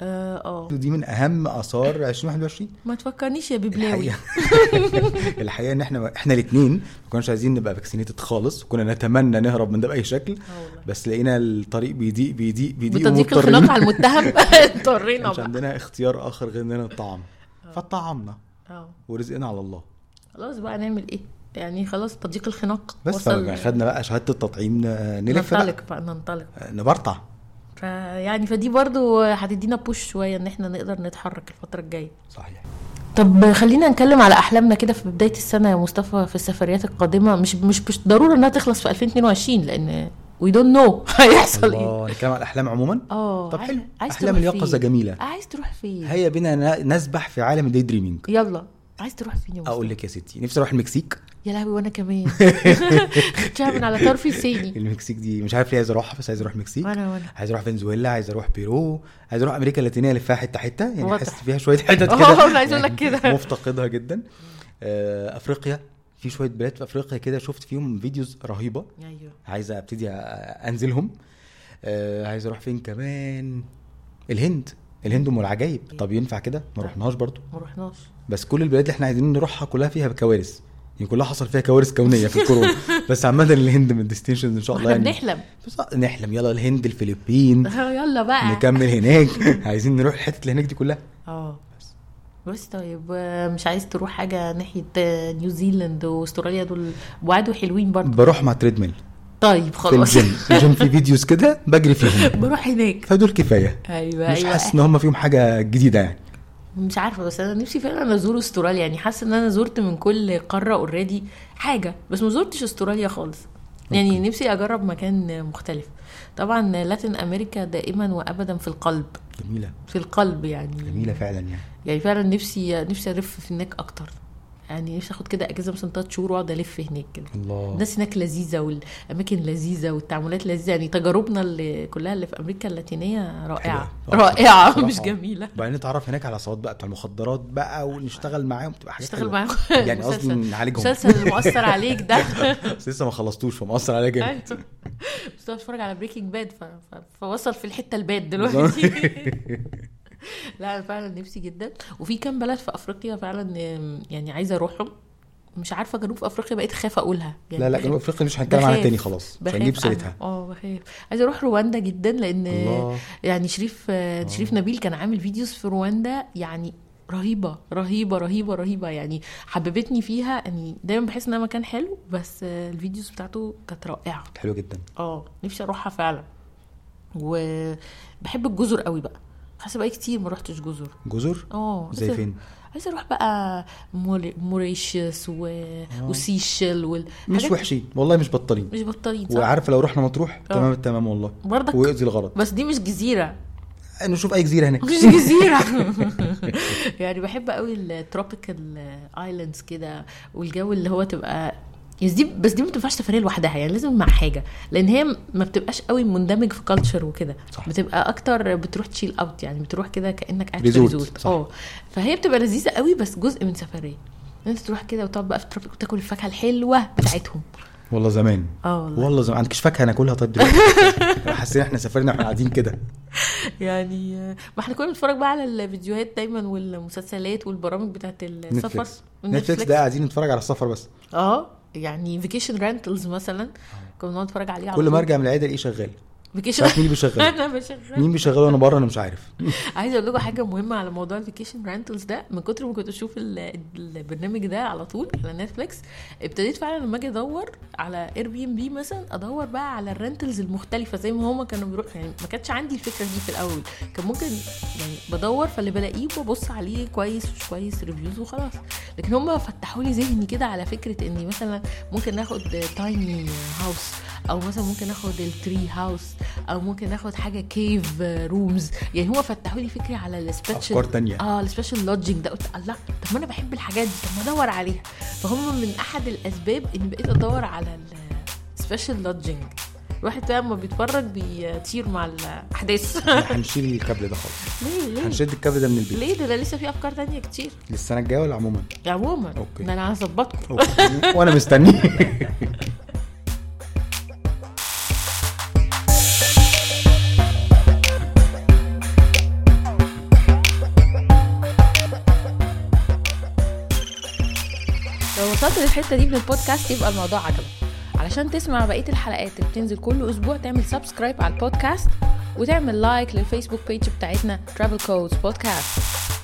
آه آه. دي من أهم آثار 2021 ما تفكرنيش يا ببلاوي الحقيقة. [laughs] الحقيقة إن إحنا إحنا الاثنين ما كناش عايزين نبقى vaccinated خالص وكنا نتمنى نهرب من ده بأي شكل والله. بس لقينا الطريق بيضيق بيضيق بيضيق بتضييق. الخناق على [laughs] المتهم. [laughs] اضطرينا مش عندنا اختيار آخر غير إننا نطعم. فطعمنا. آه. ورزقنا على الله. خلاص بقى نعمل إيه؟ يعني خلاص تضييق الخناق بس خدنا بقى شهادة التطعيم نلف ننطلق بقى. ننطلق. نبرطع. فيعني فدي برضو هتدينا push شوية إن إحنا نقدر نتحرك الفترة الجاية. صحيح. طب خلينا نتكلم على أحلامنا كده في بداية السنة يا مصطفى في السفريات القادمة. مش مش مش ضروره إنها تخلص في 2022 لأن we don't know هيحصل إيه. نتكلم عن الأحلام عموما؟ آه طب حلو. عايز أحلام اليقظة؟ جميلة. عايز تروح فين؟ هيا بنا نسبح في عالم ال day dreaming يلا. عايز تروح فين يا مصطفى؟ أقول لك يا ستي نفسي أروح المكسيك. يا لهوي وأنا كمان. [laughs] خدتها من على طرف لساني المكسيك دي مش عارف ليه عايز أروحها بس عايز أروح المكسيك وأنا وأنا. عايز أروح فنزويلا عايز أروح بيرو عايز أروح أمريكا اللاتينية اللي فيها حتة حتة. يعني. حاسس فيها شوية حتت آه، [laughs] كده أنا عايز أقول لك يعني كده. [laughs] مفتقدها جدا. آه، أفريقيا في شوية بلاد في أفريقيا كده شفت فيهم videos رهيبة. أيوه. عايز أبتدي أنزلهم. آه، عايز أروح فين كمان؟ الهند. الهند أم العجايب. طب ينفع كده؟ ما رحناش برضو؟ ما رحناش. بس كل البلاد اللي إحنا عايزين نروحها كلها فيها كوارث. يعني كلها حصل فيها كوارث كونية في الكورونا. [laughs] بس عامة الهند من ال destinations إن شاء الله يعني. بنحلم. بس نحلم. يلا الهند الفلبين. [laughs] يلا بقى. نكمل هناك. [laughs] عايزين نروح الحتت اللي هناك دي كلها. آه. بس طيب آه، مش عايز تروح حاجة ناحية آه، نيوزيلاند وأستراليا دول؟ وعدوا حلوين برضه بروح مع treadmill طيب في خلاص. الجيم. في الجيم في videos كده بجري فيهم. بروح هناك. فدول كفاية. أيوه مش أيوه. حاسس إن هم فيهم حاجة جديدة يعني. مش عارفة بس أنا نفسي فعلا أزور أستراليا. يعني حاسة إن أنا زرت من كل قارة already حاجة بس ما زرتش أستراليا خالص. يعني نفسي أجرب مكان مختلف. طبعا Latin America دائما وابدا في القلب. جميلة. في القلب يعني. جميلة فعلا يعني. يعني فعلا نفسي نفسي ألف في هناك أكتر. يعني نفسي اخد كده اجازه مثلا ثلاث شهور واقعد ألف هناك كده. الله. الناس هناك لذيذة والأماكن لذيذة والتعاملات لذيذة. يعني تجاربنا اللي كلها اللي في أمريكا اللاتينية رائعة. حلوة. رائعة بصراحة. مش جميلة. وبعدين نتعرف هناك على صوت بقى بتاع المخدرات بقى ونشتغل معاهم. تبقى حاجات حلوة. معاهم. يعني قصدي نعالجهم. المسلسل اللي مؤثر عليك ده. [laughs] بس لسه ما خلصتوش فمأثر عليا جامد أيوة. بس بتفرج على Breaking Bad. فوصل في الحتة ال bad دلوقتي. [laughs] [laughs] لا أنا فعلا نفسي جدا. وفي كام بلد في أفريقيا فعلا يعني عايزة أروحهم. مش عارفة جنوب أفريقيا بقيت خايفه أقولها. يعني لا لا جنوب أفريقيا مش هنتكلم عنها تاني خلاص. مش هنجيب. سيرتها. آه بخاف. عايزة أروح رواندا جدا لأن الله. يعني شريف آه. شريف نبيل كان عامل videos في رواندا يعني رهيبة رهيبة رهيبة رهيبة. يعني حببتني فيها. يعني دايما بحس إنها مكان حلو بس ال videos بتاعته كانت رائعة. حلو جدا. آه نفسي أروحها فعلا. وبحب الجزر قوي بقى. حاسة بقى كتير ما روحتش جزر. جزر؟ آه زي فين؟ عايزة أروح بقى موري- موريشيوس و... وسيشل وال... مش حاجات وحشين والله مش بطالين مش بطالين صح؟ وعارفه لو رحنا مطروح؟ آه. تمام التمام والله. برضك ويقضي الغرض بس دي مش جزيرة. نشوف أي جزيرة هناك. مش جزيرة. [laughs] [laughs] يعني بحب قوي ال tropical islands كده والجو اللي هو تبقى بس دي بس دي ما بتنفعش سفرية لوحدها يعني لازم مع حاجة لأن هي ما بتبقاش قوي مندمج في culture وكده. بتبقى أكتر بتروح chill out يعني بتروح كده كأنك قاعد في resort،. آه. فهي بتبقى لذيذة قوي بس جزء من سفرية. أنت تروح كده وتقعد بقى في ال tropic وتاكل الفاكهة الحلوة بتاعتهم. والله زمان. آه والله. والله زمان. ما عندكش فاكهة ناكلها طيب دلوقتي؟ [laughs] حاسين إحنا سافرنا وإحنا قاعدين كده. يعني ما إحنا كنا بنتفرج بقى على الفيديوهات دايما والمسلسلات والبرامج بتاعت السفر. Netflix ده قاعدين نتفرج على السفر بس. آه. يعني vacation rentals مثلا. كنا بنقعد نتفرج عليه على كل ما. أرجع من العيادة إيه شغال. vacation عارف مين بيشغل [laughs] أنا بشغل مين بيشغله وأنا بره أنا مش عارف. [laughs] عايزة أقول لكم حاجة مهمة على موضوع ال vacation rentals ده. من كتر ما كنت أشوف ال- البرنامج ده على طول على Netflix ابتديت فعلا لما أجي أدور على Airbnb مثلا أدور بقى على ال rentals المختلفة زي ما هما كانوا بيروحوا. يعني ما كانتش عندي الفكرة دي في الأول. كان ممكن يعني بدور فاللي بلاقيه ببص عليه كويس مش كويس reviews وخلاص. لكن هما فتحوا لي ذهني كده على فكرة إني مثلا ممكن ناخد tiny house أو مثلا ممكن ناخد ال tree house أو ممكن ناخد حاجة cave rooms يعني هما فتحوا لي فكري على ال special أفكار تانية. آه ال special lodging ده. قلت الله طب ما أنا بحب الحاجات دي. طب ما أدور عليها. فهم من أحد الأسباب إني بقيت أدور على ال special lodging الواحد بقى لما بيتفرج بيطير مع الأحداث. [laughs] هنشيل الكابل ده خالص. ليه؟ ليه؟ هنشد الكابل ده من البيت. ليه؟ ده, ده لسه في أفكار تانية كتير. للسنة الجاية ولا عموما؟ عموما. okay. ده أنا هظبطكم. وأنا مستني [laughs] وصلت للحته دي من البودكاست يبقى الموضوع عجبك. علشان تسمع بقية الحلقات اللي بتنزل كل أسبوع تعمل subscribe على البودكاست وتعمل like لل Facebook page بتاعتنا Travel Codes Podcast.